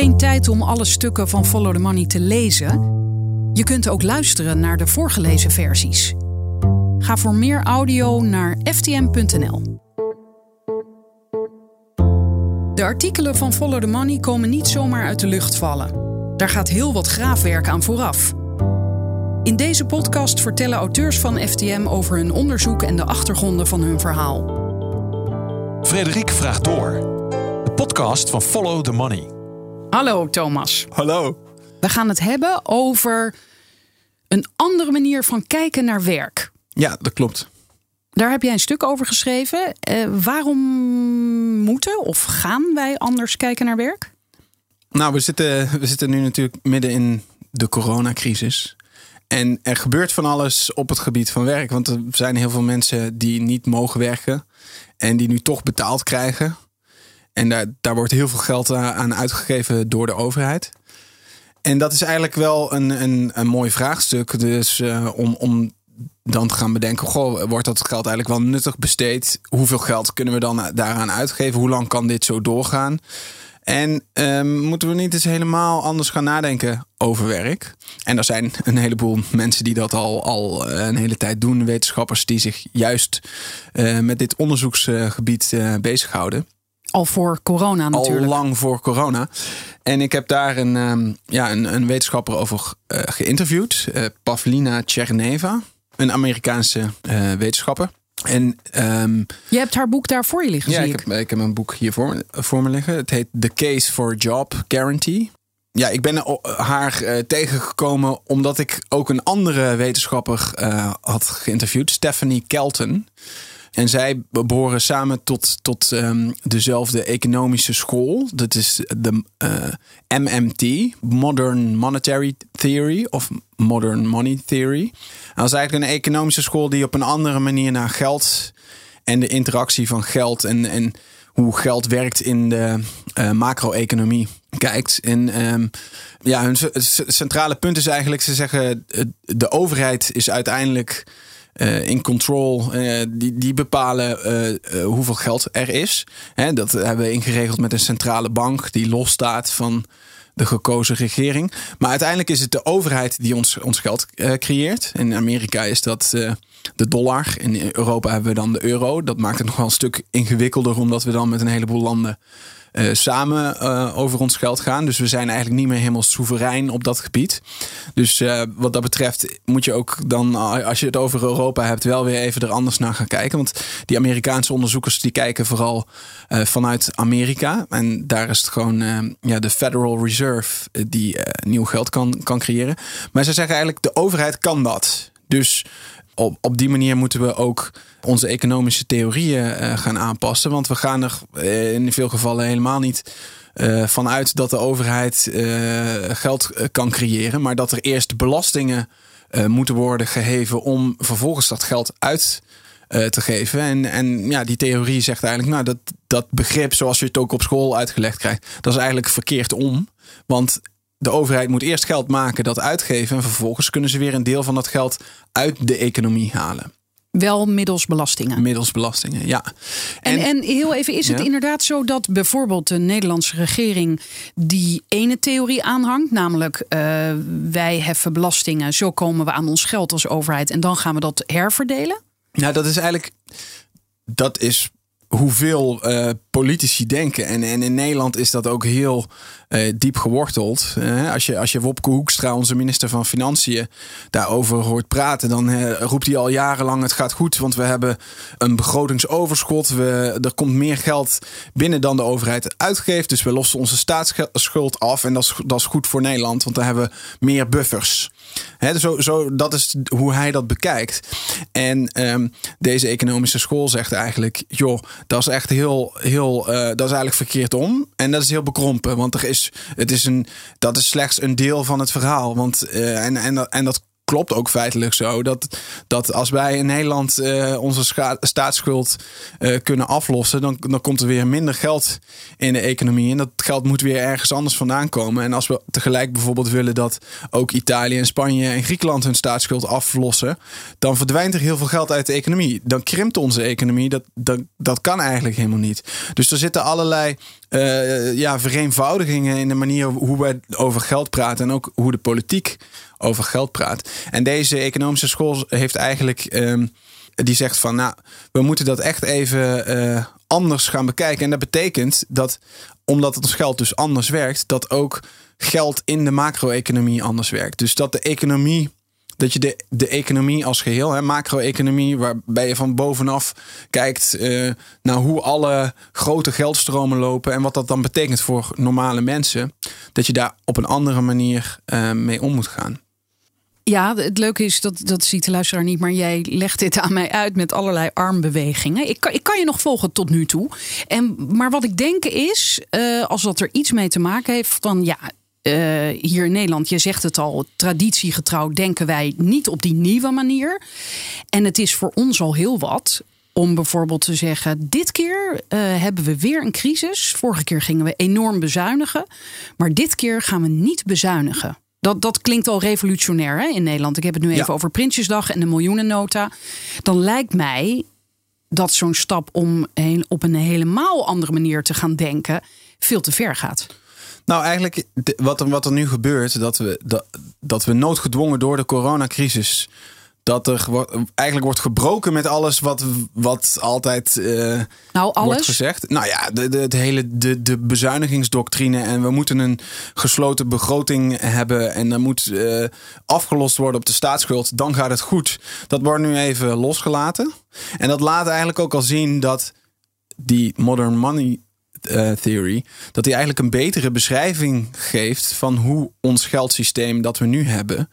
Geen tijd om alle stukken van Follow the Money te lezen? Je kunt ook luisteren naar de voorgelezen versies. Ga voor meer audio naar ftm.nl. De artikelen van Follow the Money komen niet zomaar uit de lucht vallen. Daar gaat heel wat graafwerk aan vooraf. In deze podcast vertellen auteurs van FTM over hun onderzoek en de achtergronden van hun verhaal. Frederik vraagt door. De podcast van Follow the Money. Hallo Thomas. Hallo. We gaan het hebben over een andere manier van kijken naar werk. Ja, dat klopt. Daar heb jij een stuk over geschreven. Eh, waarom moeten of gaan wij anders kijken naar werk? Nou, we zitten, we zitten nu natuurlijk midden in de coronacrisis. En er gebeurt van alles op het gebied van werk. Want er zijn heel veel mensen die niet mogen werken. En die nu toch betaald krijgen. En daar, daar wordt heel veel geld aan uitgegeven door de overheid. En dat is eigenlijk wel een, een, een mooi vraagstuk. Dus uh, om, om dan te gaan bedenken: goh, wordt dat geld eigenlijk wel nuttig besteed? Hoeveel geld kunnen we dan daaraan uitgeven? Hoe lang kan dit zo doorgaan? En um, moeten we niet eens helemaal anders gaan nadenken over werk? En er zijn een heleboel mensen die dat al, al een hele tijd doen. Wetenschappers die zich juist uh, met dit onderzoeksgebied bezighouden. Al voor corona natuurlijk. Al lang voor corona. En ik heb daar een, um, ja, een, een, wetenschapper over uh, geïnterviewd. Uh, Pavlina Cherneva. Een Amerikaanse uh, wetenschapper. En, um, je hebt haar boek daar voor je liggen, ja, ik. Heb, ik heb een boek hier voor, voor me liggen. Het heet The Case for Job Guarantee. Ja, ik ben haar uh, tegengekomen omdat ik ook een andere wetenschapper had geïnterviewd. Stephanie Kelton. En zij behoren samen tot, tot um, dezelfde economische school. Dat is de uh, MMT, Modern Monetary Theory of Modern Money Theory. dat is eigenlijk een economische school die op een andere manier naar geld en de interactie van geld en, en hoe geld werkt in de uh, macro-economie kijkt. En um, ja, hun centrale punt is eigenlijk, ze zeggen, de overheid is uiteindelijk uh, in control. Uh, die, die bepalen uh, hoeveel geld er is. Hè, dat hebben we ingeregeld met een centrale bank die losstaat van de gekozen regering. Maar uiteindelijk is het de overheid die ons, ons geld creëert. In Amerika is dat de dollar. In Europa hebben we dan de euro. Dat maakt het nog wel een stuk ingewikkelder, omdat we dan met een heleboel landen uh, samen uh, over ons geld gaan. Dus we zijn eigenlijk niet meer helemaal soeverein op dat gebied. Dus uh, wat dat betreft moet je ook dan, als je het over Europa hebt, wel weer even er anders naar gaan kijken. Want die Amerikaanse onderzoekers die kijken vooral vanuit Amerika. En daar is het gewoon ja, de Federal Reserve die nieuw geld kan, kan creëren. Maar ze zeggen eigenlijk, de overheid kan dat. Dus op, op die manier moeten we ook onze economische theorieën uh, gaan aanpassen. Want we gaan er uh, in veel gevallen helemaal niet uh, vanuit dat de overheid geld kan creëren. Maar dat er eerst belastingen moeten worden geheven om vervolgens dat geld uit te geven. En, en ja, die theorie zegt eigenlijk, nou, dat, dat begrip zoals je het ook op school uitgelegd krijgt, dat is eigenlijk verkeerd om. Want de overheid moet eerst geld maken, dat uitgeven. En vervolgens kunnen ze weer een deel van dat geld uit de economie halen. Wel middels belastingen. Middels belastingen, ja. En, en, en heel even, is het ja? inderdaad zo dat bijvoorbeeld de Nederlandse regering die ene theorie aanhangt, namelijk uh, wij heffen belastingen, zo komen we aan ons geld als overheid en dan gaan we dat herverdelen? Nou, dat is eigenlijk, dat is hoeveel uh, politici denken. En, en in Nederland is dat ook heel uh, diep geworteld. Uh, als, je, als je Wopke Hoekstra, onze minister van Financiën, daarover hoort praten, dan roept hij al jarenlang: het gaat goed, want we hebben een begrotingsoverschot. We, er komt meer geld binnen dan de overheid uitgeeft. Dus we lossen onze staatsschuld af. En dat is, dat is goed voor Nederland, want dan hebben we meer buffers. He, zo, zo, dat is hoe hij dat bekijkt. En um, deze economische school zegt eigenlijk: joh, dat is echt heel, heel uh, dat is eigenlijk verkeerd om. En dat is heel bekrompen. Want er is, het is een, dat is slechts een deel van het verhaal. Want, uh, en, en, en dat klopt ook feitelijk zo. Dat, dat als wij in Nederland uh, onze staatsschuld uh, kunnen aflossen, dan, dan komt er weer minder geld in de economie. En dat geld moet weer ergens anders vandaan komen. En als we tegelijk bijvoorbeeld willen dat ook Italië en Spanje en Griekenland hun staatsschuld aflossen, dan verdwijnt er heel veel geld uit de economie. Dan krimpt onze economie. Dat, dat, dat kan eigenlijk helemaal niet. Dus er zitten allerlei uh, ja, vereenvoudigingen in de manier hoe wij over geld praten en ook hoe de politiek over geld praat. En deze economische school heeft eigenlijk, ehm, die zegt van, nou, we moeten dat echt even uh, anders gaan bekijken. En dat betekent dat, omdat het ons geld dus anders werkt, dat ook geld in de macro-economie anders werkt. Dus dat de economie dat je de, de economie als geheel, macro-economie, waarbij je van bovenaf kijkt uh, naar hoe alle grote geldstromen lopen en wat dat dan betekent voor normale mensen, dat je daar op een andere manier uh, mee om moet gaan. Ja, het leuke is, dat, dat ziet de luisteraar niet, maar jij legt dit aan mij uit met allerlei armbewegingen. Ik kan, ik kan je nog volgen tot nu toe. En, maar wat ik denk is, uh, als dat er iets mee te maken heeft van ja, uh, hier in Nederland, je zegt het al, traditiegetrouw denken wij niet op die nieuwe manier. En het is voor ons al heel wat om bijvoorbeeld te zeggen: dit keer uh, hebben we weer een crisis. Vorige keer gingen we enorm bezuinigen, maar dit keer gaan we niet bezuinigen. Dat, dat klinkt al revolutionair hè, in Nederland. Ik heb het nu even over Prinsjesdag en de miljoenennota. Dan lijkt mij dat zo'n stap om een, op een helemaal andere manier te gaan denken veel te ver gaat. Nou, eigenlijk wat er, wat er nu gebeurt, dat we, dat, dat we noodgedwongen door de coronacrisis dat er eigenlijk wordt gebroken met alles wat, wat altijd uh, nou, alles? wordt gezegd. Nou ja, de, de, de, hele de, de bezuinigingsdoctrine. En we moeten een gesloten begroting hebben. En er moet uh, afgelost worden op de staatsschuld. Dan gaat het goed. Dat wordt nu even losgelaten. En dat laat eigenlijk ook al zien dat die modern money uh, theory, dat hij eigenlijk een betere beschrijving geeft van hoe ons geldsysteem dat we nu hebben,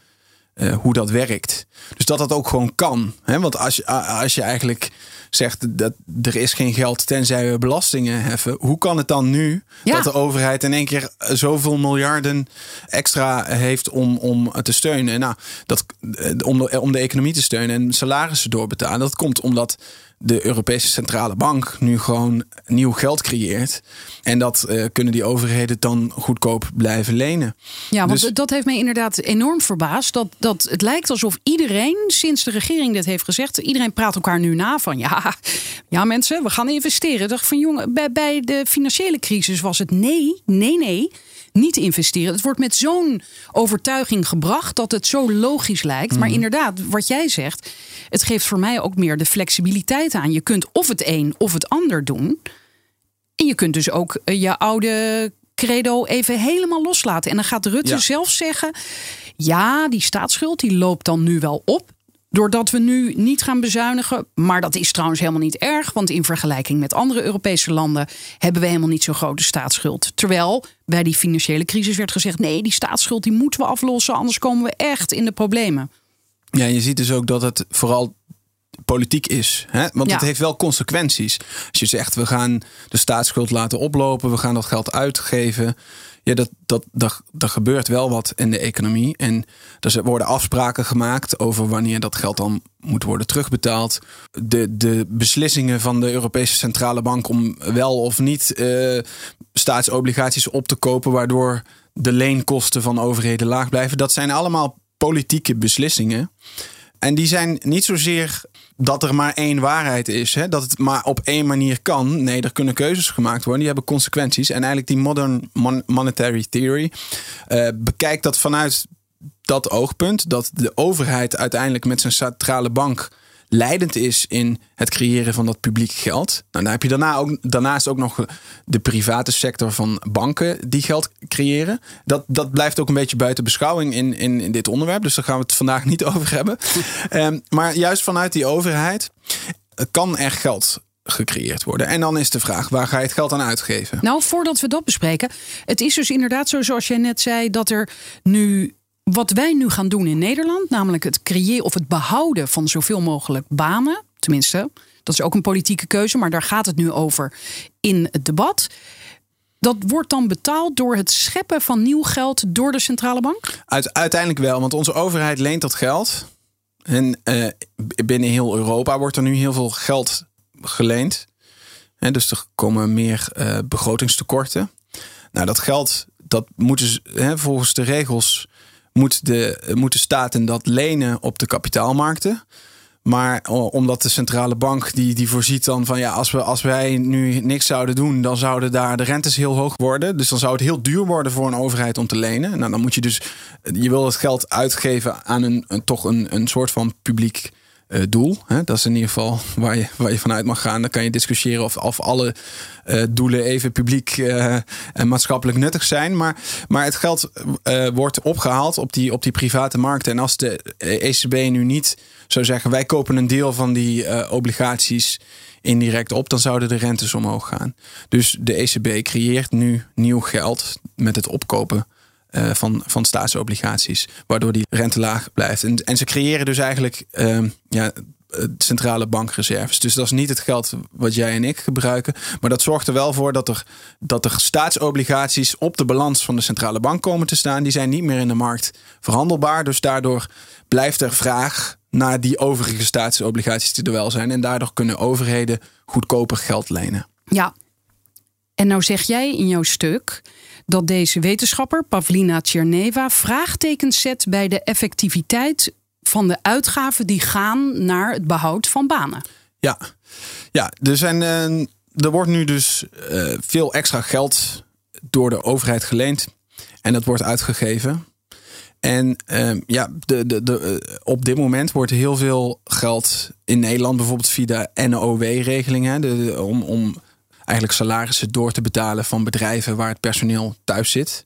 uh, hoe dat werkt. Dus dat dat ook gewoon kan. Hè? Want als je, als je eigenlijk zegt dat er is geen geld tenzij we belastingen heffen. Hoe kan het dan nu dat de overheid in één keer zoveel miljarden extra heeft om, om te steunen? Nou, dat, eh, om, de, om de economie te steunen en salarissen doorbetalen. Dat komt omdat de Europese Centrale Bank nu gewoon nieuw geld creëert. En dat uh, kunnen die overheden dan goedkoop blijven lenen. Ja, want dus- dat heeft mij inderdaad enorm verbaasd. Dat, dat het lijkt alsof iedereen, sinds de regering dit heeft gezegd, iedereen praat elkaar nu na van ja, ja mensen, we gaan investeren. Dacht van jongen, bij, bij de financiële crisis was het nee, nee, nee niet investeren. Het wordt met zo'n overtuiging gebracht dat het zo logisch lijkt. Maar mhm. inderdaad, wat jij zegt, het geeft voor mij ook meer de flexibiliteit aan. Je kunt of het een of het ander doen. En je kunt dus ook eh, je oude credo even helemaal loslaten. En dan gaat Rutte zelf zeggen: ja, die staatsschuld die loopt dan nu wel op. Doordat we nu niet gaan bezuinigen. Maar dat is trouwens helemaal niet erg. Want in vergelijking met andere Europese landen hebben we helemaal niet zo'n grote staatsschuld. Terwijl bij die financiële crisis werd gezegd: nee, die staatsschuld die moeten we aflossen. Anders komen we echt in de problemen. Ja, je ziet dus ook dat het vooral politiek is. Hè? Want het heeft wel consequenties. Als je zegt, we gaan de staatsschuld laten oplopen, we gaan dat geld uitgeven. Ja, dat, dat, dat, gebeurt wel wat in de economie. En er worden afspraken gemaakt over wanneer dat geld dan moet worden terugbetaald. De, de beslissingen van de Europese Centrale Bank om wel of niet uh, staatsobligaties op te kopen, waardoor de leenkosten van overheden laag blijven. Dat zijn allemaal politieke beslissingen. En die zijn niet zozeer dat er maar één waarheid is. Hè? Dat het maar op één manier kan. Nee, er kunnen keuzes gemaakt worden. Die hebben consequenties. En eigenlijk die modern monetary theory uh, bekijkt dat vanuit dat oogpunt. Dat de overheid uiteindelijk met zijn centrale bank leidend is in het creëren van dat publiek geld. Nou, dan heb je daarna ook, daarnaast ook nog de private sector van banken die geld creëren. Dat, dat blijft ook een beetje buiten beschouwing in, in, in dit onderwerp. Dus daar gaan we het vandaag niet over hebben. um, maar juist vanuit die overheid kan er geld gecreëerd worden. En dan is de vraag, waar ga je het geld aan uitgeven? Nou, voordat we dat bespreken. Het is dus inderdaad zo, zoals jij net zei, dat er nu wat wij nu gaan doen in Nederland, namelijk het creëren of het behouden van zoveel mogelijk banen, tenminste, dat is ook een politieke keuze, maar daar gaat het nu over in het debat. Dat wordt dan betaald door het scheppen van nieuw geld door de centrale bank? uiteindelijk wel, want onze overheid leent dat geld. En uh, binnen heel Europa wordt er nu heel veel geld geleend. En dus er komen meer uh, begrotingstekorten. Nou, dat geld, dat moeten ze hè, volgens de regels moet de, moet de staten dat lenen op de kapitaalmarkten. Maar omdat de centrale bank die, die voorziet dan van ja, als, we, als wij nu niks zouden doen, dan zouden daar de rentes heel hoog worden. Dus dan zou het heel duur worden voor een overheid om te lenen. Nou, dan moet je dus, je wil het geld uitgeven aan een, een toch een, een soort van publiek uh, doel. Hè? Dat is in ieder geval waar je, waar je vanuit mag gaan. Dan kan je discussiëren of, of alle uh, doelen even publiek uh, en maatschappelijk nuttig zijn. Maar, maar het geld wordt opgehaald op die, op die private markten. En als de ECB nu niet zou zeggen: wij kopen een deel van die obligaties indirect op, dan zouden de rentes omhoog gaan. Dus de ECB creëert nu nieuw geld met het opkopen uh, van, van staatsobligaties. Waardoor die rente laag blijft. En, en ze creëren dus eigenlijk uh, ja, centrale bankreserves. Dus dat is niet het geld wat jij en ik gebruiken. Maar dat zorgt er wel voor dat er, dat er staatsobligaties op de balans van de centrale bank komen te staan. Die zijn niet meer in de markt verhandelbaar. Dus daardoor blijft er vraag naar die overige staatsobligaties die er wel zijn. En daardoor kunnen overheden goedkoper geld lenen. Ja, en nou zeg jij in jouw stuk dat deze wetenschapper, Pavlina Tcherneva, vraagtekens zet bij de effectiviteit van de uitgaven die gaan naar het behoud van banen. Ja, ja er, zijn, uh, er wordt nu dus uh, veel extra geld door de overheid geleend en dat wordt uitgegeven. En uh, ja, de, de, de, op dit moment wordt heel veel geld in Nederland, bijvoorbeeld via de NOW-regeling, om, om eigenlijk salarissen door te betalen van bedrijven waar het personeel thuis zit.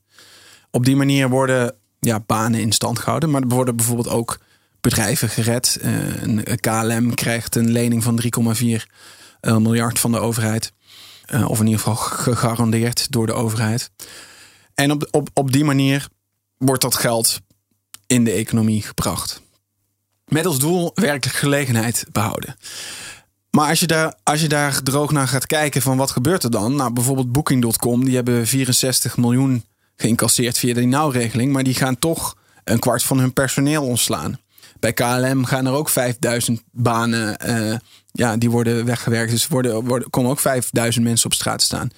Op die manier worden ja, banen in stand gehouden. Maar er worden bijvoorbeeld ook bedrijven gered. Uh, een KLM krijgt een lening van 3,4 eh, miljard van de overheid. Uh, of in ieder geval gegarandeerd door de overheid. En op, op, op die manier wordt dat geld in de economie gebracht. Met als doel werkelijke gelegenheid behouden. Maar als je, daar, als je daar droog naar gaat kijken van wat gebeurt er dan? Nou, bijvoorbeeld Booking.com, die hebben 64 miljoen geïncasseerd via de nauwregeling. Maar die gaan toch een kwart van hun personeel ontslaan. Bij KLM gaan er ook 5000 banen, uh, ja, die worden weggewerkt. Dus worden, worden, komen ook 5000 mensen op straat staan.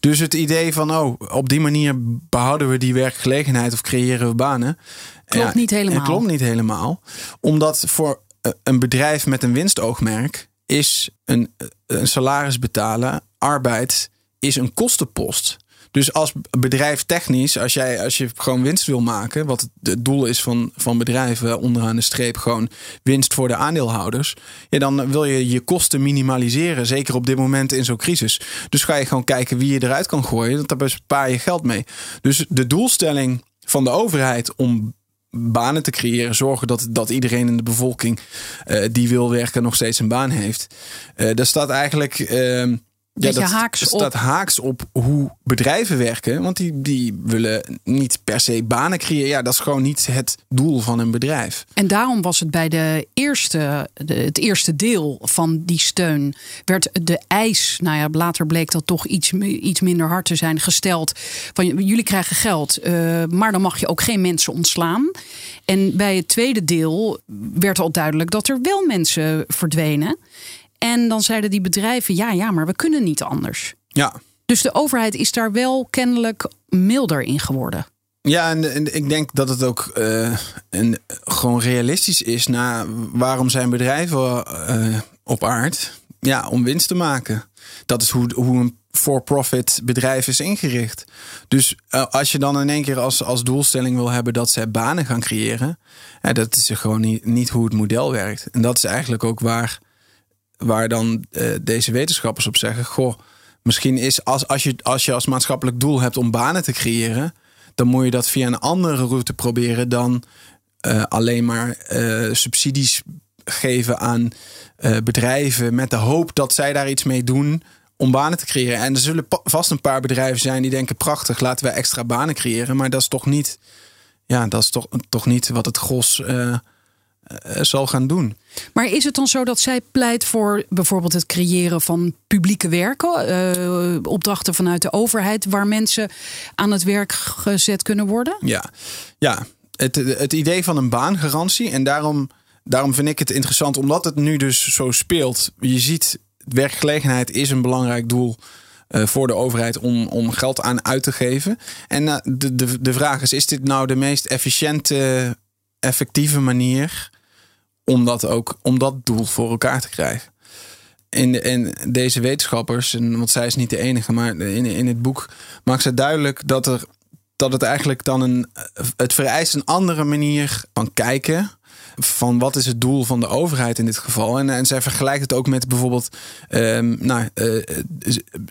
Dus het idee van, oh, op die manier behouden we die werkgelegenheid of creëren we banen. Klopt niet helemaal. Klopt niet helemaal. Omdat voor eh, een bedrijf met een winstoogmerk is een, een salaris betalen, arbeid, is een kostenpost. Dus als bedrijf technisch, als, jij, als je gewoon winst wil maken, wat het doel is van, van bedrijven onderaan de streep, gewoon winst voor de aandeelhouders, ja, dan wil je je kosten minimaliseren, zeker op dit moment in zo'n crisis. Dus ga je gewoon kijken wie je eruit kan gooien, daar bespaar je geld mee. Dus de doelstelling van de overheid om banen te creëren. Zorgen dat, dat iedereen in de bevolking uh, die wil werken nog steeds een baan heeft. Uh, daar staat eigenlijk. Uh, ja, dat haaks staat op. haaks op hoe bedrijven werken. Want die, die willen niet per se banen creëren. Ja, dat is gewoon niet het doel van een bedrijf. En daarom was het bij de eerste, de, het eerste deel van die steun... werd de eis, nou ja, later bleek dat toch iets, iets minder hard te zijn gesteld. Van jullie krijgen geld, uh, maar dan mag je ook geen mensen ontslaan. En bij het tweede deel werd al duidelijk dat er wel mensen verdwenen. En dan zeiden die bedrijven: ja, ja, maar we kunnen niet anders. Ja. Dus de overheid is daar wel kennelijk milder in geworden. Ja, en, en ik denk dat het ook uh, een, gewoon realistisch is naar waarom zijn bedrijven uh, op aard? Ja, om winst te maken. Dat is hoe, hoe een for-profit bedrijf is ingericht. Dus uh, als je dan in één keer als, als doelstelling wil hebben dat ze banen gaan creëren, dat is gewoon niet, niet hoe het model werkt. En dat is eigenlijk ook waar waar dan uh, deze wetenschappers op zeggen: Goh, misschien is als, als, je, als je als maatschappelijk doel hebt om banen te creëren, dan moet je dat via een andere route proberen dan uh, alleen maar uh, subsidies geven aan bedrijven met de hoop dat zij daar iets mee doen om banen te creëren. En er zullen vast een paar bedrijven zijn die denken: prachtig, laten we extra banen creëren. Maar dat is toch niet, ja, dat is toch, toch niet wat het gros zal gaan doen. Maar is het dan zo dat zij pleit voor bijvoorbeeld het creëren van publieke werken, uh, opdrachten vanuit de overheid, waar mensen aan het werk gezet kunnen worden? Ja, ja. Het, het idee van een baangarantie. En daarom, daarom vind ik het interessant, omdat het nu dus zo speelt. Je ziet, werkgelegenheid is een belangrijk doel. Uh, voor de overheid om, om geld aan uit te geven. En de, de, de vraag is: is dit nou de meest efficiënte, effectieve manier om dat ook om dat doel voor elkaar te krijgen. In, in deze wetenschappers, en, want zij is niet de enige, maar in, in het boek maakt ze duidelijk dat, er, dat het eigenlijk dan een. Het vereist een andere manier van kijken van wat is het doel van de overheid in dit geval. En, en zij vergelijkt het ook met bijvoorbeeld um, nou, uh,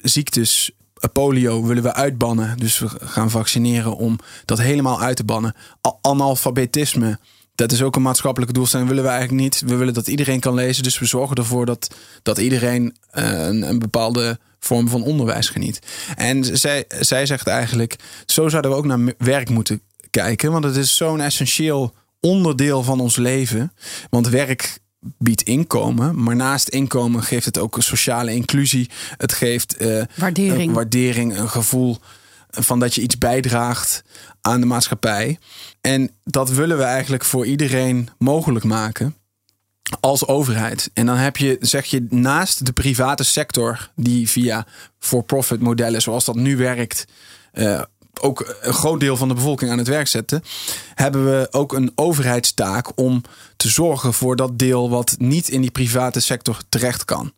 ziektes. Polio willen we uitbannen. Dus we gaan vaccineren om dat helemaal uit te bannen. Analfabetisme. Dat is ook een maatschappelijke doelstelling. Willen we eigenlijk niet. We willen dat iedereen kan lezen. Dus we zorgen ervoor dat, dat iedereen uh, een, een bepaalde vorm van onderwijs geniet. En zij, zij zegt eigenlijk: zo zouden we ook naar werk moeten kijken. Want het is zo'n essentieel onderdeel van ons leven. Want werk biedt inkomen, maar naast inkomen geeft het ook een sociale inclusie. Het geeft uh, waardering. Een waardering, een gevoel van dat je iets bijdraagt aan de maatschappij. En dat willen we eigenlijk voor iedereen mogelijk maken als overheid. En dan heb je, zeg je, naast de private sector, die via for-profit modellen, zoals dat nu werkt, uh, ook een groot deel van de bevolking aan het werk zetten, hebben we ook een overheidstaak om te zorgen voor dat deel wat niet in die private sector terecht kan.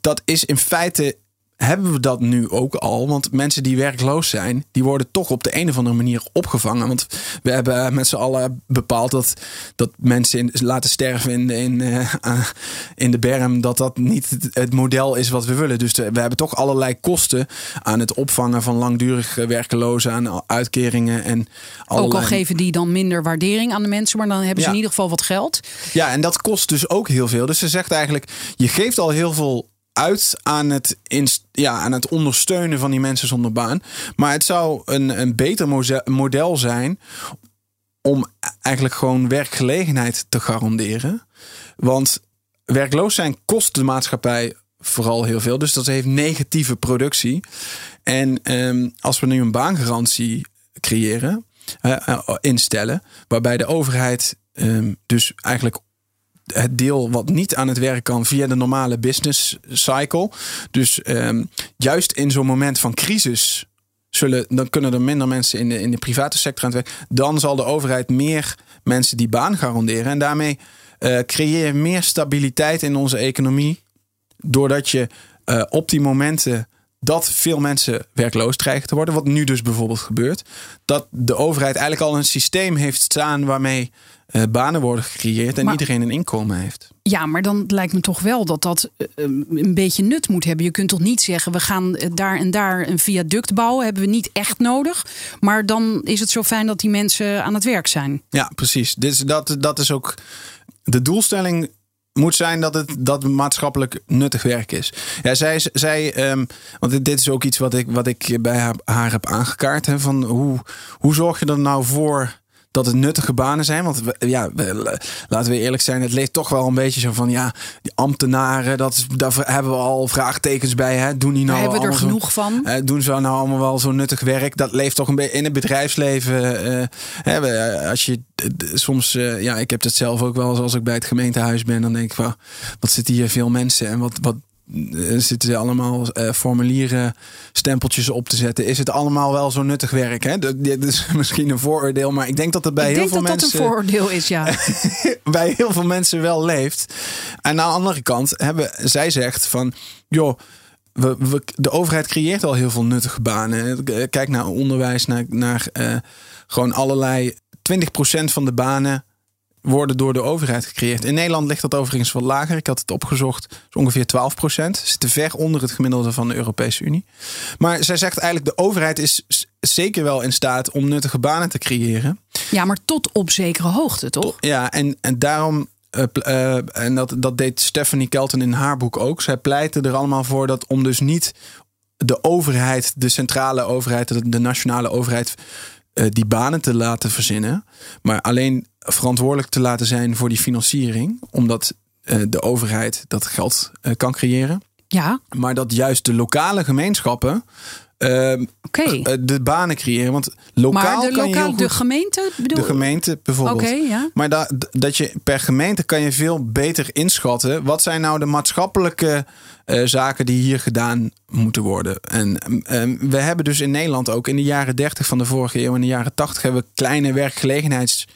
Dat is in feite hebben we dat nu ook al. Want mensen die werkloos zijn, die worden toch op de een of andere manier opgevangen. Want we hebben met z'n allen bepaald dat, dat mensen in, laten sterven in, in, uh, in de berm, dat dat niet het model is wat we willen. Dus we hebben toch allerlei kosten aan het opvangen van langdurig werkelozen, aan uitkeringen en allerlei... Ook al geven die dan minder waardering aan de mensen, maar dan hebben ze in ieder geval wat geld. Ja, en dat kost dus ook heel veel. Dus ze zegt eigenlijk, je geeft al heel veel uit aan het, ja, aan het ondersteunen van die mensen zonder baan. Maar het zou een, een beter model zijn om eigenlijk gewoon werkgelegenheid te garanderen. Want werkloos zijn kost de maatschappij vooral heel veel. Dus dat heeft negatieve productie. En um, als we nu een baangarantie creëren, uh, instellen, waarbij de overheid um, dus eigenlijk het deel wat niet aan het werk kan via de normale business cycle. Dus um, juist in zo'n moment van crisis zullen, dan kunnen er minder mensen in de, in de private sector aan het werk. Dan zal de overheid meer mensen die baan garanderen. En daarmee uh, creëer je meer stabiliteit in onze economie. Doordat je uh, op die momenten dat veel mensen werkloos krijgen te worden. Wat nu dus bijvoorbeeld gebeurt. Dat de overheid eigenlijk al een systeem heeft staan waarmee uh, banen worden gecreëerd en iedereen een inkomen heeft. Ja, maar dan lijkt me toch wel dat dat uh, een beetje nut moet hebben. Je kunt toch niet zeggen, we gaan daar en daar een viaduct bouwen. Hebben we niet echt nodig. Maar dan is het zo fijn dat die mensen aan het werk zijn. Ja, precies. Dit, dat, dat is ook de doelstelling moet zijn dat het dat maatschappelijk nuttig werk is. Ja, zij, zij um, want dit is ook iets wat ik, wat ik bij haar, haar heb aangekaart. Hè, van hoe, hoe zorg je er nou voor dat het nuttige banen zijn. Want we, ja, laten we eerlijk zijn, het leeft toch wel een beetje zo van ja, die ambtenaren, dat, daar hebben we al vraagtekens bij. Hè? Doen die nou hebben we er genoeg van? doen ze nou allemaal wel zo nuttig werk? Dat leeft toch een beetje in het bedrijfsleven. Uh, hè, als je soms, uh, ja, ik heb het zelf ook wel als ik bij het gemeentehuis ben, dan denk ik van wat zitten hier veel mensen en wat, wat er zitten allemaal uh, formulieren, stempeltjes op te zetten. Is het allemaal wel zo nuttig werk? Hè? Dit is misschien een vooroordeel, maar ik denk dat het bij heel veel mensen. Ik denk dat dat een vooroordeel is, ja. bij heel veel mensen wel leeft. En aan de andere kant hebben zij zegt van, joh. We, we, de overheid creëert al heel veel nuttige banen. Kijk naar onderwijs, naar, naar uh, gewoon allerlei. 20% van de banen worden door de overheid gecreëerd. In Nederland ligt dat overigens wat lager. Ik had het opgezocht. Is ongeveer 12 procent. Zit ver onder het gemiddelde van de Europese Unie. Maar zij zegt eigenlijk: de overheid is zeker wel in staat om nuttige banen te creëren. Ja, maar tot op zekere hoogte, toch? Ja, en, en daarom. Uh, uh, en dat, dat deed Stephanie Kelton in haar boek ook. Zij pleitte er allemaal voor dat om dus niet de overheid, de centrale overheid, de, de nationale overheid, uh, die banen te laten verzinnen. Maar alleen verantwoordelijk te laten zijn voor die financiering. Omdat uh, de overheid dat geld uh, kan creëren. Ja. Maar dat juist de lokale gemeenschappen uh, okay. de banen creëren. Want lokaal maar de, kan je goed, de gemeente bedoel... De gemeente bijvoorbeeld. Okay, ja. Maar da, dat je per gemeente kan je veel beter inschatten. Wat zijn nou de maatschappelijke uh, zaken die hier gedaan moeten worden. En uh, we hebben dus in Nederland ook in de jaren 30 van de vorige eeuw en de jaren 80 hebben we kleine werkgelegenheids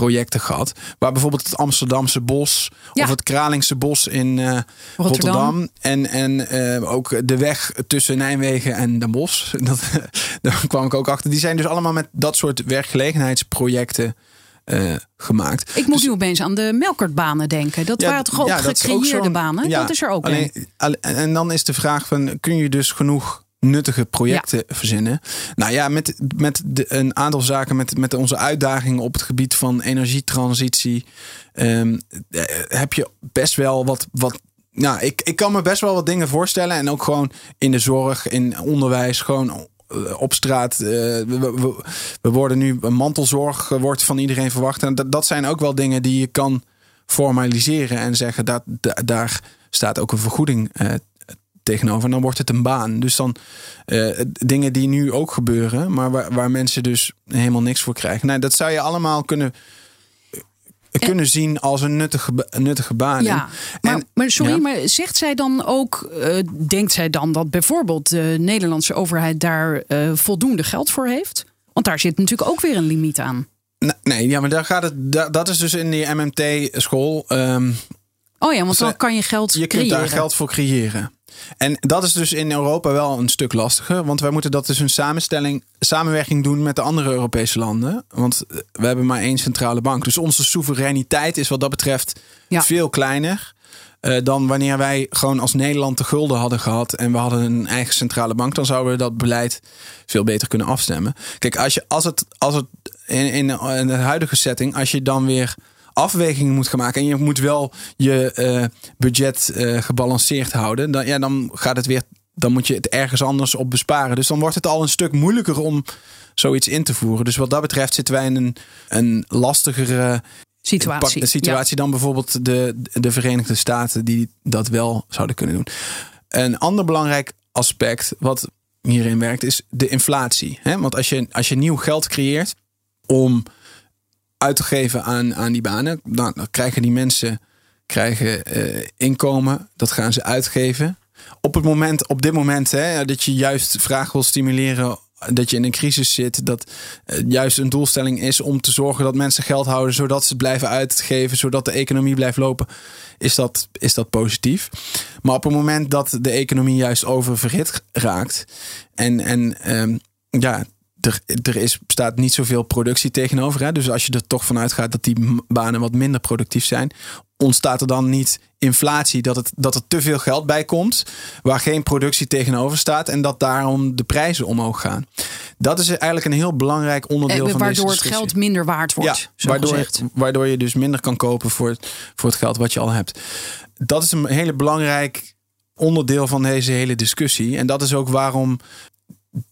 projecten gehad. Waar bijvoorbeeld het Amsterdamse bos Ja. of het Kralingse bos in eh, Rotterdam. En, en eh, ook de weg tussen Nijmegen en Den Bosch. Dat, daar kwam ik ook achter. Die zijn dus allemaal met dat soort werkgelegenheidsprojecten eh, gemaakt. Ik moet Dus- nu opeens aan de melkertbanen denken. Dat Ja, waren toch ook ja, gecreëerde banen? ja, dat is er ook alleen, een. alle- En dan is de vraag van, kun je dus genoeg nuttige projecten verzinnen? Nou ja, met, met een aantal zaken, met, met onze uitdagingen op het gebied van energietransitie, ehm, eh, heb je best wel wat, wat nou, ik, ik kan me best wel wat dingen voorstellen. En ook gewoon in de zorg, in onderwijs, gewoon eh, op straat. eh, we, worden nu een mantelzorg wordt van iedereen verwacht. En dat, dat zijn ook wel dingen die je kan formaliseren en zeggen dat da- daar staat ook een vergoeding eh, tegenover. En dan wordt het een baan. Dus dan eh, dingen die nu ook gebeuren, maar waar, waar mensen dus helemaal niks voor krijgen. Nou, dat zou je allemaal kunnen. eh, Kunnen zien als een nuttige, een nuttige baan. Ja, maar, en- maar sorry, ja. maar zegt zij dan ook, eh, denkt zij dan dat bijvoorbeeld de Nederlandse overheid daar voldoende geld voor heeft? Want daar zit natuurlijk ook weer een limiet aan. Nee, Nee, ja, maar daar gaat het. da- Dat is dus in die MMT-school. ehm, Oh ja, want dan kan je geld je creëren. kunt daar geld voor creëren. En dat is dus in Europa wel een stuk lastiger. Want wij moeten dat dus een samenstelling, samenwerking doen met de andere Europese landen. Want eh, we hebben maar één centrale bank. Dus onze soevereiniteit is wat dat betreft Ja. veel kleiner. eh, dan wanneer wij gewoon als Nederland de gulden hadden gehad en we hadden een eigen centrale bank, dan zouden we dat beleid veel beter kunnen afstemmen. Kijk, als, je, als het, als het in, in, in de huidige setting, als je dan weer afwegingen moet gaan maken en je moet wel je eh, budget eh, gebalanceerd houden, dan, ja, dan gaat het weer. Dan moet je het ergens anders op besparen. Dus dan wordt het al een stuk moeilijker om zoiets in te voeren. Dus wat dat betreft zitten wij in een, een lastigere situatie. pak- situatie dan bijvoorbeeld de, de Verenigde Staten die dat wel zouden kunnen doen. Een ander belangrijk aspect wat hierin werkt is de inflatie. Hè? Want als je, als je nieuw geld creëert om uit te geven aan, aan die banen, dan, krijgen die mensen krijgen, eh, inkomen, dat gaan ze uitgeven. Op, het moment, op dit moment hè, dat je juist vraag wil stimuleren dat je in een crisis zit, dat eh, juist een doelstelling is om te zorgen dat mensen geld houden, zodat ze blijven uitgeven, zodat de economie blijft lopen, is dat, is dat positief. Maar op het moment dat de economie juist oververhit raakt en, en ehm, ja, er, er is, staat niet zoveel productie tegenover. Hè? Dus als je er toch vanuit gaat dat die banen wat minder productief zijn, ontstaat er dan niet inflatie, dat, het, dat er te veel geld bij komt, waar geen productie tegenover staat en dat daarom de prijzen omhoog gaan. Dat is eigenlijk een heel belangrijk onderdeel Eh, van waardoor deze het discussie. geld minder waard wordt. Ja, waardoor, waardoor je dus minder kan kopen voor, het- voor het geld wat je al hebt. Dat is een hele belangrijk onderdeel van deze hele discussie. En dat is ook waarom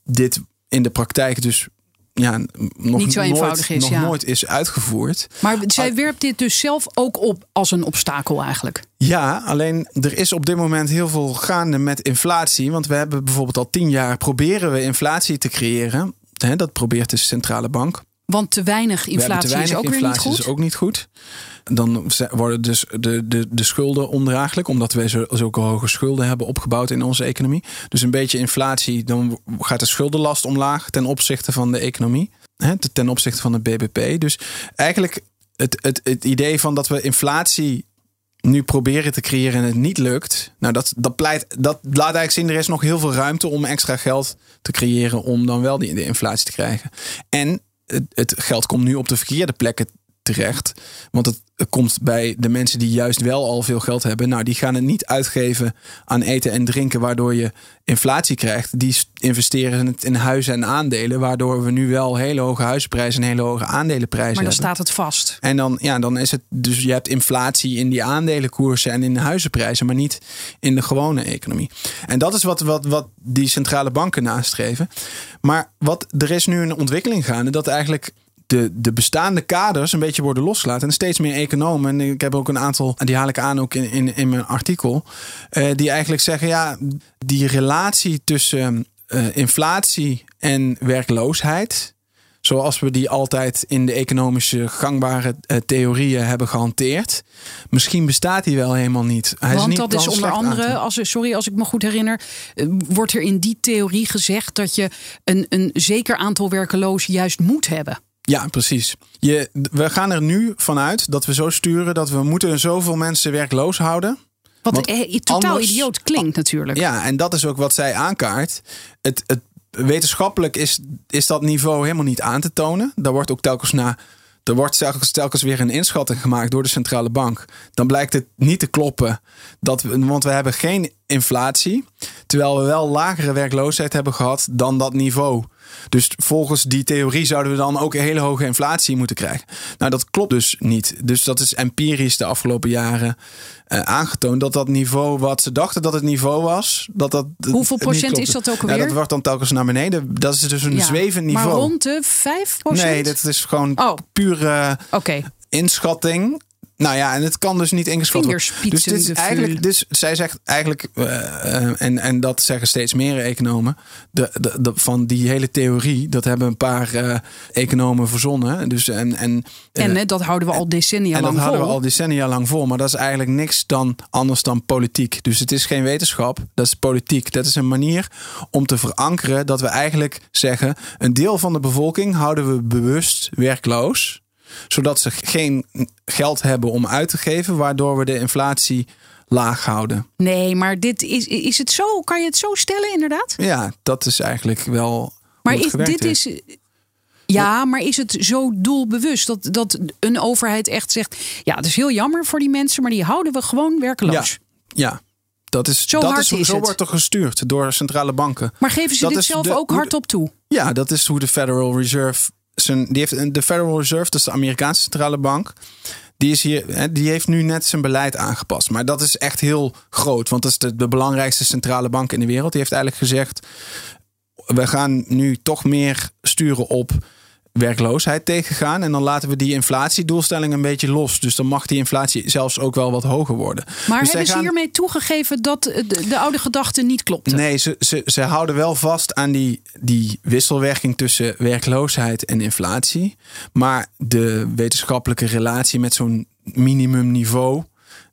dit in de praktijk dus ja, nog Niet zo nooit, eenvoudig is, nog ja. nooit is uitgevoerd. Maar zij werpt dit dus zelf ook op als een obstakel eigenlijk. Ja, alleen er is op dit moment heel veel gaande met inflatie. Want we hebben bijvoorbeeld al tien jaar proberen we inflatie te creëren. Dat probeert de centrale bank. Want te weinig inflatie te weinig is ook weer inflatie, niet is goed. ook niet goed. Dan worden dus de, de, de schulden ondraaglijk, omdat wij zo, zulke hoge schulden hebben opgebouwd in onze economie. Dus een beetje inflatie, dan gaat de schuldenlast omlaag ten opzichte van de economie, hè, ten opzichte van het BBP. Dus eigenlijk het, het, het idee van dat we inflatie nu proberen te creëren en het niet lukt. Nou, dat, dat, pleit, dat laat eigenlijk zien, er is nog heel veel ruimte om extra geld te creëren om dan wel die, de inflatie te krijgen. En het, geld komt nu op de verkeerde plekken terecht. Want het, komt bij de mensen die juist wel al veel geld hebben. Nou, die gaan het niet uitgeven aan eten en drinken, waardoor je inflatie krijgt. Die investeren het in huizen en aandelen, waardoor we nu wel hele hoge huizenprijzen en hele hoge aandelenprijzen Maar dan hebben. staat het vast. En dan, ja, dan is het dus je hebt inflatie in die aandelenkoersen en in de huizenprijzen, maar niet in de gewone economie. En dat is wat, wat, wat die centrale banken nastreven. Maar wat, er is nu een ontwikkeling gaande dat eigenlijk de, de bestaande kaders een beetje worden losgelaten. En steeds meer economen, en ik heb ook een aantal, die haal ik aan ook in, in, in mijn artikel, eh, die eigenlijk zeggen, ja, die relatie tussen eh, inflatie en werkloosheid, zoals we die altijd in de economische gangbare eh, theorieën hebben gehanteerd. Misschien bestaat die wel helemaal niet. Hij is Want niet dat is onder andere, als, sorry als ik me goed herinner, wordt er in die theorie gezegd dat je een, een zeker aantal werkelozen juist moet hebben. Ja, precies. Je, we gaan er nu vanuit dat we zo sturen dat we moeten zoveel mensen werkloos houden. Wat Want eh, totaal anders- idioot klinkt natuurlijk. Ja, en dat is ook wat zij aankaart. Het, het, wetenschappelijk is, is dat niveau helemaal niet aan te tonen. Daar wordt ook telkens na. Er wordt telkens, telkens weer een inschatting gemaakt door de centrale bank. Dan blijkt het niet te kloppen. Dat we, want we hebben geen inflatie. Terwijl we wel lagere werkloosheid hebben gehad dan dat niveau. Dus volgens die theorie zouden we dan ook een hele hoge inflatie moeten krijgen. Nou, dat klopt dus niet. Dus dat is empirisch de afgelopen jaren eh, aangetoond dat dat niveau wat ze dachten dat het niveau was, dat dat Hoeveel procent is dat ook Ja, alweer? dat wordt dan telkens naar beneden. Dat is dus een Ja, zwevend niveau. Maar rond de 5% nee, dat is gewoon Oh. pure Oké. inschatting. Nou ja, en het kan dus niet ingeschat worden. Dus, dit is eigenlijk, dus zij zegt eigenlijk, eh, en, en dat zeggen steeds meer economen, de, de, de- van die hele theorie, dat hebben een paar eh, economen verzonnen. Dus, en, en, eh, En hè, dat houden we al decennia en dat lang houden vol. we al decennia lang vol. Maar dat is eigenlijk niks dan anders dan politiek. Dus het is geen wetenschap, dat is politiek. Dat is een manier om te verankeren dat we eigenlijk zeggen: een deel van de bevolking houden we bewust werkloos zodat ze geen geld hebben om uit te geven, waardoor we de inflatie laag houden. Nee, maar dit is, is het zo? Kan je het zo stellen, inderdaad? Ja, dat is eigenlijk wel. Maar is, dit is. Ja, maar is het zo doelbewust dat, dat een overheid echt zegt: ja, het is heel jammer voor die mensen, maar die houden we gewoon werkeloos. Ja, dat is, Zo dat hard is, is zo het. wordt er gestuurd door centrale banken. Maar geven ze Dat dit zelf de- ook hardop toe? Ja, dat is hoe de Federal Reserve. Zijn, die heeft, de Federal Reserve, dat is de Amerikaanse centrale bank. Die, is hier, die heeft nu net zijn beleid aangepast. Maar dat is echt heel groot. Want dat is de belangrijkste centrale bank in de wereld. Die heeft eigenlijk gezegd. We gaan nu toch meer sturen op werkloosheid tegengaan. En dan laten we die inflatiedoelstelling een beetje los. Dus dan mag die inflatie zelfs ook wel wat hoger worden. Maar Dus hebben ze hiermee toegegeven dat de, de oude gedachte niet klopte? Nee, ze, ze, ze houden wel vast aan die, die wisselwerking tussen werkloosheid en inflatie. Maar de wetenschappelijke relatie met zo'n minimumniveau.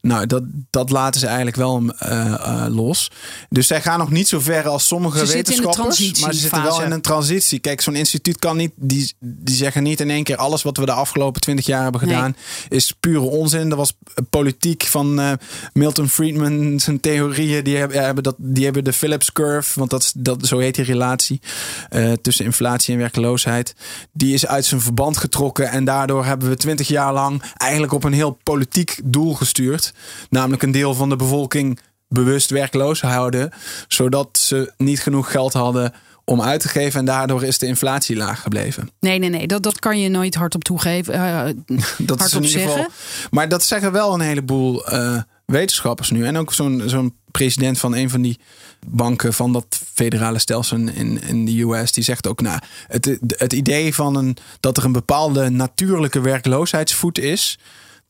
Nou, dat, dat laten ze eigenlijk wel eh, eh, los. Dus zij gaan nog niet zo ver als sommige Ze wetenschappers. maar ze zitten wel in een transitie. Kijk, zo'n instituut kan niet. Die, die zeggen niet in één keer alles wat we de afgelopen twintig jaar hebben Nee. gedaan. Is pure onzin. Dat was politiek van eh, Milton Friedman. Zijn theorieën. Die hebben, hebben, dat, die hebben de Phillips curve. Want dat, is- dat, zo heet die relatie. eh, tussen inflatie en werkloosheid. Die is uit zijn verband getrokken. En daardoor hebben we twintig jaar lang. eigenlijk op een heel politiek doel gestuurd. Namelijk een deel van de bevolking bewust werkloos houden. Zodat ze niet genoeg geld hadden om uit te geven. En daardoor is de inflatie laag gebleven. Nee, nee, nee. Dat, dat kan je nooit hardop toegeven. eh, Dat is hardop in ieder geval. zeggen. Maar dat zeggen wel een heleboel eh, wetenschappers nu. En ook zo'n zo'n president van een van die banken van dat federale stelsel in, in de US. Die zegt ook, nou, het, het idee van een, dat er een bepaalde natuurlijke werkloosheidsvoet is.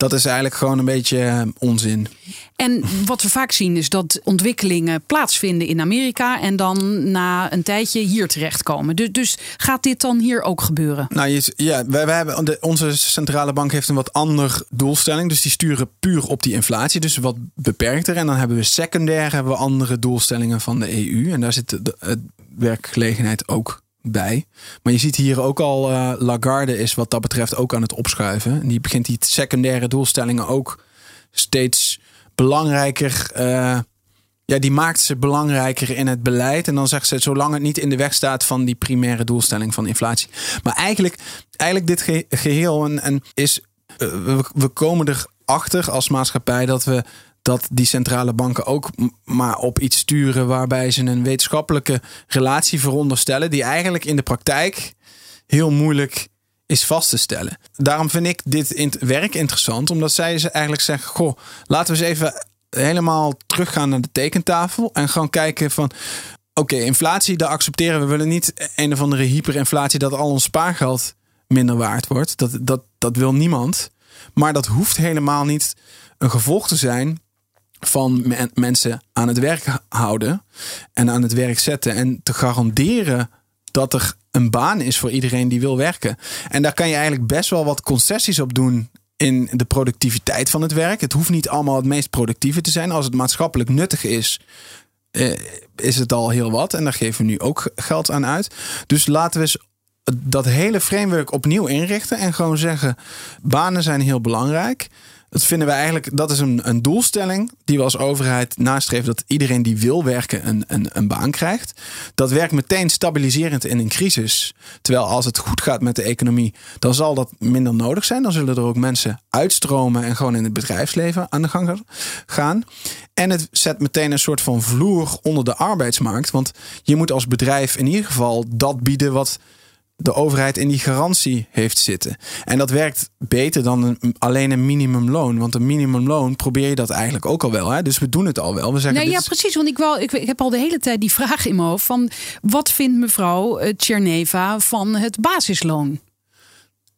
Dat is eigenlijk gewoon een beetje eh, onzin. En wat we vaak zien is dat ontwikkelingen plaatsvinden in Amerika en dan na een tijdje hier terechtkomen. Dus, dus gaat dit dan hier ook gebeuren? Nou, je, ja, wij, wij hebben, de, onze centrale bank heeft een wat ander doelstelling. Dus die sturen puur op die inflatie. Dus wat beperkter. En dan hebben we secundair hebben we andere doelstellingen van de EU. En daar zit de, de- werkgelegenheid ook bij. Maar je ziet hier ook al, eh, Lagarde is wat dat betreft ook aan het opschuiven. En die begint die secundaire doelstellingen ook steeds belangrijker... eh, ja, die maakt ze belangrijker in het beleid. En dan zegt ze, zolang het niet in de weg staat van die primaire doelstelling van inflatie. Maar eigenlijk, eigenlijk dit ge- geheel en, en is. eh, we, we komen erachter als maatschappij dat we dat die centrale banken ook maar op iets sturen waarbij ze een wetenschappelijke relatie veronderstellen, die eigenlijk in de praktijk heel moeilijk is vast te stellen. Daarom vind ik dit in werk interessant, omdat zij ze eigenlijk zeggen: Goh, laten we eens even helemaal teruggaan naar de tekentafel en gaan kijken van. Oké, inflatie, dat accepteren we. We willen niet een of andere hyperinflatie dat al ons spaargeld minder waard wordt. Dat, dat, dat wil niemand. Maar dat hoeft helemaal niet een gevolg te zijn van men- mensen aan het werk houden en aan het werk zetten. En te garanderen dat er een baan is voor iedereen die wil werken. En daar kan je eigenlijk best wel wat concessies op doen in de productiviteit van het werk. Het hoeft niet allemaal het meest productieve te zijn. Als het maatschappelijk nuttig is, eh, is het al heel wat. En daar geven we nu ook geld aan uit. Dus laten we eens dat hele framework opnieuw inrichten en gewoon zeggen: banen zijn heel belangrijk. Dat vinden wij eigenlijk, dat is een, een doelstelling die we als overheid nastreven dat iedereen die wil werken een, een, een baan krijgt. Dat werkt meteen stabiliserend in een crisis. Terwijl als het goed gaat met de economie, dan zal dat minder nodig zijn. Dan zullen er ook mensen uitstromen en gewoon in het bedrijfsleven aan de gang gaan. En het zet meteen een soort van vloer onder de arbeidsmarkt. Want je moet als bedrijf in ieder geval dat bieden wat de overheid in die garantie heeft zitten. En dat werkt beter dan een, alleen een minimumloon. Want een minimumloon probeer je dat eigenlijk ook al wel. Hè? Dus we doen het al wel. We zeggen, nee, ja, precies. Want ik, wel, ik, ik, heb al de hele tijd die vraag in mijn hoofd van... wat vindt mevrouw eh, Tjerneva van het basisloon?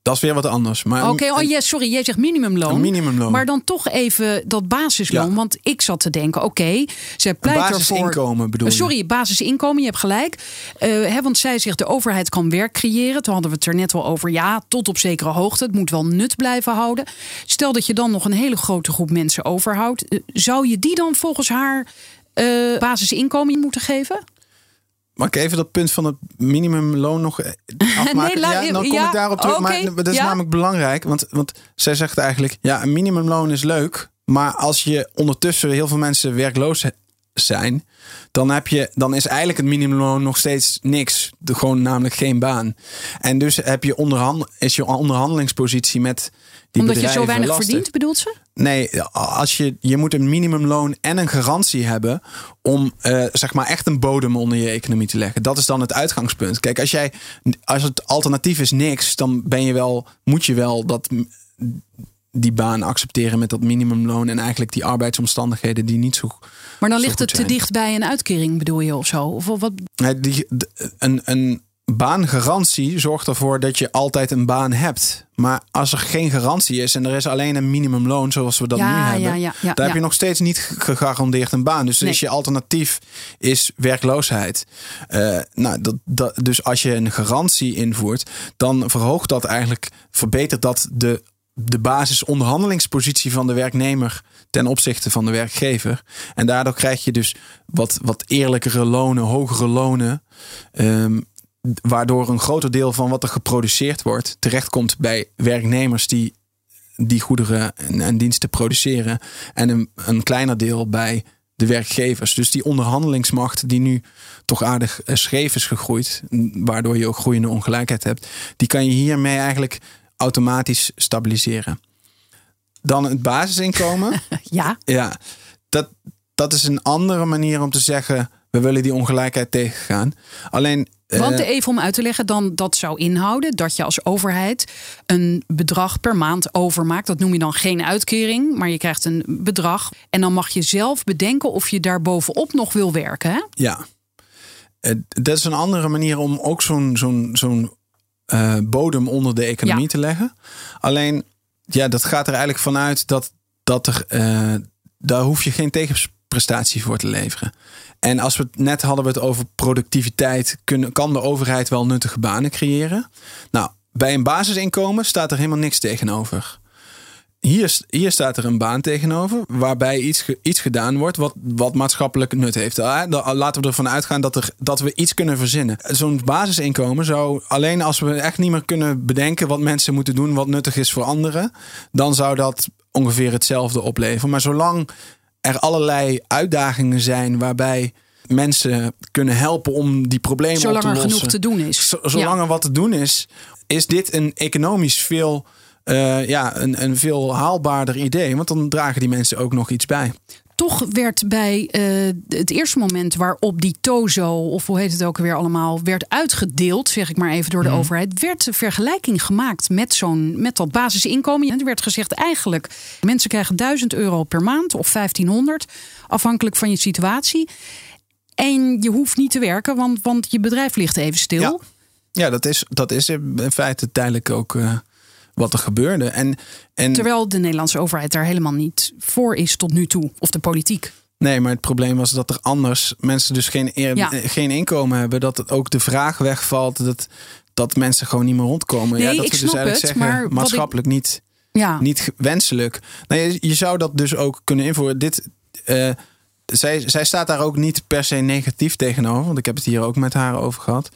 Dat is weer wat anders. Oké, okay, oh yes, sorry, jij zegt minimumloon. minimumloon. Maar dan toch even dat basisloon. Want ik zat te denken, oké, zij pleit ervoor... Basisinkomen bedoel je? Sorry, basisinkomen, je hebt gelijk. Uh, hè, want zij zegt, de overheid kan werk creëren. Toen hadden we het er net wel over. Ja, tot op zekere hoogte. Het moet wel nut blijven houden. Stel dat je dan nog een hele grote groep mensen overhoudt. Uh, zou je die dan volgens haar uh, basisinkomen moeten geven? Mag ik even dat punt van het minimumloon nog eh, afmaken? nee, ja, dan kom ik daarop terug. Okay, maar dat is namelijk belangrijk. Want, want zij zegt eigenlijk, ja, een minimumloon is leuk. Maar als je ondertussen heel veel mensen werkloos zijn, dan, heb je, dan is eigenlijk het minimumloon nog steeds niks. De, gewoon namelijk geen baan. En dus heb je onderhand, is je onderhandelingspositie met die Omdat je zo weinig verdient, bedoelt ze? Nee, als je, je moet een minimumloon en een garantie hebben om uh, zeg maar echt een bodem onder je economie te leggen. Dat is dan het uitgangspunt. Kijk, als jij als het alternatief is niks, dan ben je wel, moet je wel dat die baan accepteren met dat minimumloon en eigenlijk die arbeidsomstandigheden die niet zo. Maar dan ligt het te dicht bij een uitkering, bedoel je of zo? Of wat? Nee, die, een, een baangarantie zorgt ervoor dat je altijd een baan hebt. Maar als er geen garantie is en er is alleen een minimumloon zoals we dat nu hebben, ja, ja, dan heb je nog steeds niet gegarandeerd een baan. Dus is je alternatief is werkloosheid. Uh, nou, dat, dat, dus als je een garantie invoert, dan verhoogt dat eigenlijk, verbetert dat de de basisonderhandelingspositie van de werknemer ten opzichte van de werkgever. En daardoor krijg je dus wat, wat eerlijkere lonen, hogere lonen. Um, waardoor een groter deel van wat er geproduceerd wordt terechtkomt bij werknemers die die goederen en, diensten produceren. En een, een kleiner deel bij de werkgevers. Dus die onderhandelingsmacht die nu toch aardig eh, scheef is gegroeid, waardoor je ook groeiende ongelijkheid hebt, die kan je hiermee eigenlijk automatisch stabiliseren. Dan het basisinkomen. ja. Ja, dat, dat is een andere manier om te zeggen: we willen die ongelijkheid tegengaan. Alleen want eh, even om uit te leggen, dan dat zou inhouden dat je als overheid een bedrag per maand overmaakt. Dat noem je dan geen uitkering, maar je krijgt een bedrag. En dan mag je zelf bedenken of je daar bovenop nog wil werken. Hè? Ja, eh, dat is een andere manier om ook zo'n zo'n zo'n uh, bodem onder de economie te leggen. Alleen, ja, dat gaat er eigenlijk vanuit dat, dat er, uh, daar hoef je geen tegenprestatie voor te leveren. En als we het net hadden we het over productiviteit, kunnen, kan de overheid wel nuttige banen creëren? Nou, bij een basisinkomen staat er helemaal niks tegenover. Hier, hier staat er een baan tegenover, waarbij iets, iets gedaan wordt wat, wat maatschappelijk nut heeft. Laten we ervan uitgaan dat, er, dat we iets kunnen verzinnen. Zo'n basisinkomen zou alleen als we echt niet meer kunnen bedenken wat mensen moeten doen, wat nuttig is voor anderen, dan zou dat ongeveer hetzelfde opleveren. Maar zolang er allerlei uitdagingen zijn waarbij mensen kunnen helpen om die problemen zolang op te lossen. Zolang er genoeg te doen is. zolang er wat te doen is, is dit een economisch veel, uh, ja, een, een veel haalbaarder idee. Want dan dragen die mensen ook nog iets bij toch werd bij uh, het eerste moment waarop die TOZO, of hoe heet het ook weer allemaal, werd uitgedeeld, zeg ik maar even door de mhm. overheid, werd de vergelijking gemaakt met zo'n met dat basisinkomen. En er werd gezegd eigenlijk, mensen krijgen 1000 euro per maand of 1500, afhankelijk van je situatie. En je hoeft niet te werken, want, want je bedrijf ligt even stil. Ja, ja dat, is, dat is in feite tijdelijk ook. Uh wat er gebeurde. En, en, Terwijl de Nederlandse overheid daar helemaal niet voor is tot nu toe, of de politiek. Nee, maar het probleem was dat er anders mensen dus geen, geen inkomen hebben. Dat het ook de vraag wegvalt dat, dat mensen gewoon niet meer rondkomen. Nee, ja, dat ik we dus eigenlijk het, zeggen, maar maatschappelijk niet, ja. niet wenselijk. Nou, je, je, zou dat dus ook kunnen invoeren. Dit, uh, zij, zij staat daar ook niet per se negatief tegenover. Want ik heb het hier ook met haar over gehad.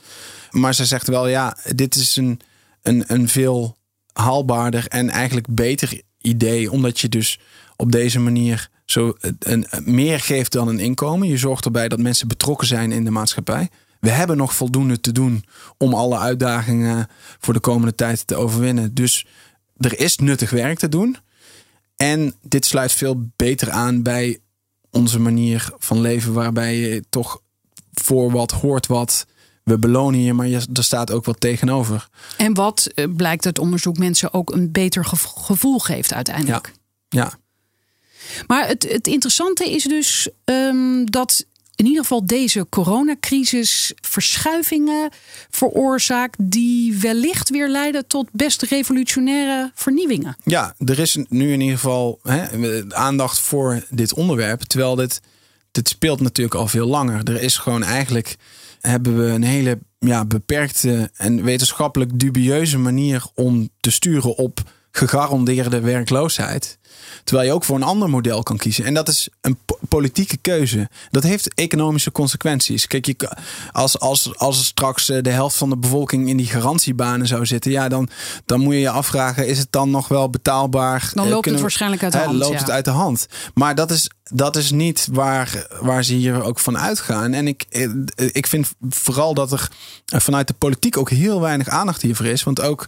Maar ze zegt wel, ja, dit is een, een, een veel haalbaarder en eigenlijk beter idee. Omdat je dus op deze manier zo een, meer geeft dan een inkomen. Je zorgt erbij dat mensen betrokken zijn in de maatschappij. We hebben nog voldoende te doen om alle uitdagingen voor de komende tijd te overwinnen. Dus er is nuttig werk te doen. En dit sluit veel beter aan bij onze manier van leven, waarbij je toch voor wat hoort wat. We belonen je, maar je, er staat ook wat tegenover. En wat eh, blijkt uit onderzoek mensen ook een beter gevoel geeft uiteindelijk. Ja. ja. Maar het, het interessante is dus um, dat in ieder geval deze coronacrisis verschuivingen veroorzaakt die wellicht weer leiden tot best revolutionaire vernieuwingen. Ja, er is nu in ieder geval hè, aandacht voor dit onderwerp, terwijl dit, dit speelt natuurlijk al veel langer. Er is gewoon eigenlijk hebben we een hele ja, beperkte en wetenschappelijk dubieuze manier om te sturen op gegarandeerde werkloosheid. Terwijl je ook voor een ander model kan kiezen. En dat is een politieke keuze. Dat heeft economische consequenties. Kijk, je, als, als, als straks eh, de helft van de bevolking in die garantiebanen zou zitten, ja, dan, dan moet je je afvragen: is het dan nog wel betaalbaar? Dan loopt het waarschijnlijk uit de hand. Loopt het uit de hand. Maar dat is, dat is niet waar, waar ze hier ook van uitgaan. En ik, eh, ik vind vooral dat er vanuit de politiek ook heel weinig aandacht hiervoor is. Want ook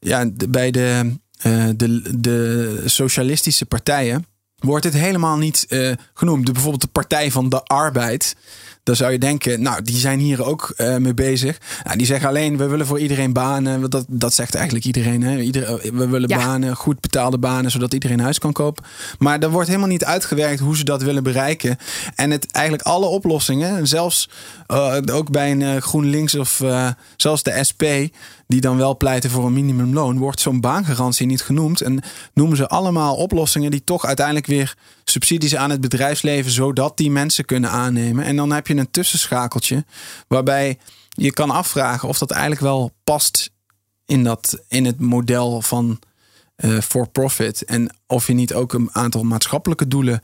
ja, bij de uh, de, de socialistische partijen wordt dit helemaal niet uh, genoemd. De, bijvoorbeeld de Partij van de Arbeid. Dan zou je denken, nou, die zijn hier ook uh, mee bezig. Nou, die zeggen alleen, we willen voor iedereen banen. Dat, dat zegt eigenlijk iedereen. Hè? Ieder, we willen banen, goed betaalde banen, zodat iedereen huis kan kopen. Maar er wordt helemaal niet uitgewerkt hoe ze dat willen bereiken. En het, eigenlijk alle oplossingen, zelfs uh, ook bij een uh, GroenLinks of zelfs de SP, die dan wel pleiten voor een minimumloon, wordt zo'n baangarantie niet genoemd. En noemen ze allemaal oplossingen die toch uiteindelijk weer subsidies aan het bedrijfsleven, zodat die mensen kunnen aannemen. En dan heb je een tussenschakeltje waarbij je kan afvragen of dat eigenlijk wel past in, dat, in het model van uh, for profit. En of je niet ook een aantal maatschappelijke doelen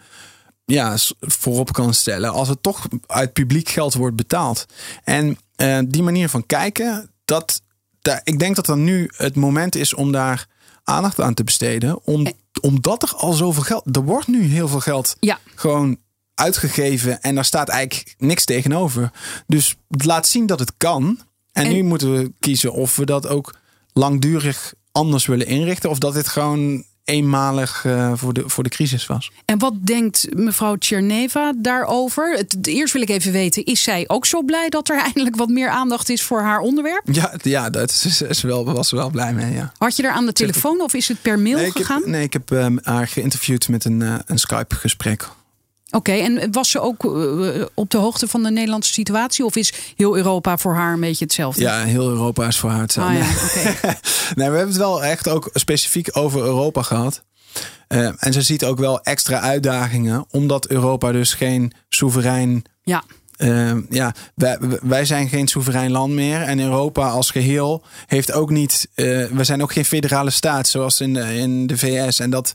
ja, voorop kan stellen als het toch uit publiek geld wordt betaald. En uh, die manier van kijken, dat, daar, ik denk dat er nu het moment is om daar aandacht aan te besteden. Om, omdat er al zoveel geld. Er wordt nu heel veel geld ja. gewoon uitgegeven. En daar staat eigenlijk niks tegenover. Dus het laat zien dat het kan. En, en nu moeten we kiezen of we dat ook langdurig anders willen inrichten. Of dat dit gewoon eenmalig uh, voor, de, voor de crisis was. En wat denkt mevrouw Tcherneva daarover? Het, eerst wil ik even weten, is zij ook zo blij dat er eindelijk wat meer aandacht is voor haar onderwerp? Ja, ja dat is, is wel, was wel blij mee. Ja. Had je daar aan de telefoon of is het per mail nee, gegaan? Heb, nee, ik heb um, haar geïnterviewd met een, uh, een Skype-gesprek. Oké, en was ze ook uh, op de hoogte van de Nederlandse situatie? Of is heel Europa voor haar een beetje hetzelfde? Ja, heel Europa is voor haar hetzelfde. Ah, ja, okay. nee, we hebben het wel echt ook specifiek over Europa gehad. Uh, en ze ziet ook wel extra uitdagingen, omdat Europa dus geen soeverein. Ja. Uh, ja, wij, wij zijn geen soeverein land meer. En Europa als geheel heeft ook niet. We zijn ook geen federale staat zoals in de, in de VS. En dat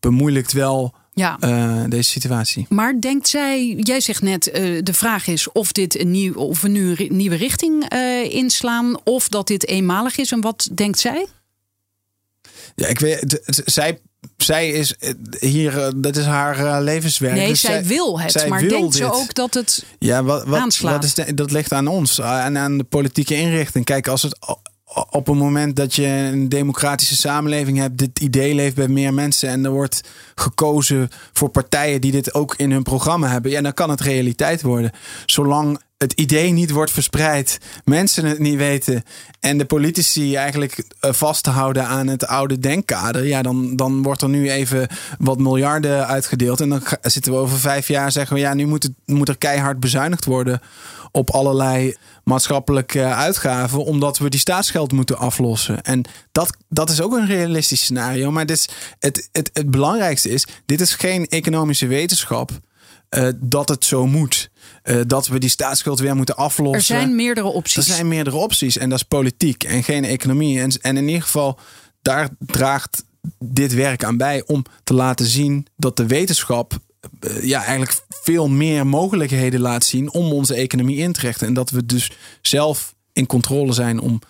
bemoeilijkt wel ja. Uh, deze situatie. Maar denkt zij, jij zegt net, uh, de vraag is of, dit een nieuw, of we nu een nieuwe richting uh, inslaan, of dat dit eenmalig is. En wat denkt zij? Ja, ik weet, zij, zij is hier, dat is haar levenswerk. Nee, dus zij, zij, wil het, zij maar wil denkt dit. ze ook dat het ja, wat, wat, aanslaat? Wat is de, dat ligt aan ons en aan de politieke inrichting. Kijk, als het op het moment dat je een democratische samenleving hebt, dit idee leeft bij meer mensen en er wordt gekozen voor partijen die dit ook in hun programma hebben, ja, dan kan het realiteit worden. Zolang het idee niet wordt verspreid, mensen het niet weten en de politici eigenlijk eh, vasthouden aan het oude denkkader, ja, dan, dan wordt er nu even wat miljarden uitgedeeld en dan zitten we over vijf jaar zeggen we ja, nu moet, het, moet er keihard bezuinigd worden op allerlei maatschappelijke uitgaven, omdat we die staatsgeld moeten aflossen. En dat, dat is ook een realistisch scenario. Maar dit is, het, het, het belangrijkste is: dit is geen economische wetenschap. Uh, dat het zo moet. Uh, dat we die staatsschuld weer moeten aflossen. Er zijn meerdere opties. Er zijn meerdere opties. En dat is politiek en geen economie. En, en in ieder geval, daar draagt dit werk aan bij om te laten zien dat de wetenschap eh, ja, eigenlijk veel meer mogelijkheden laat zien om onze economie in te richten. En dat we dus zelf in controle zijn om,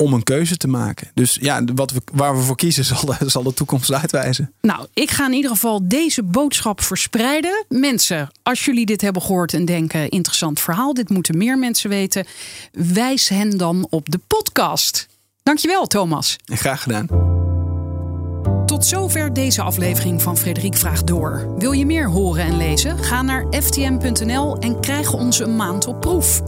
om een keuze te maken. Dus ja, wat we, waar we voor kiezen zal de, zal de toekomst uitwijzen. Nou, ik ga in ieder geval deze boodschap verspreiden. Mensen, als jullie dit hebben gehoord en denken: interessant verhaal, dit moeten meer mensen weten, wijs hen dan op de podcast. Dankjewel, Thomas. Graag gedaan. Tot zover deze aflevering van Frederik Vraagt Door. Wil je meer horen en lezen? Ga naar ftm.nl en krijg ons een maand op proef.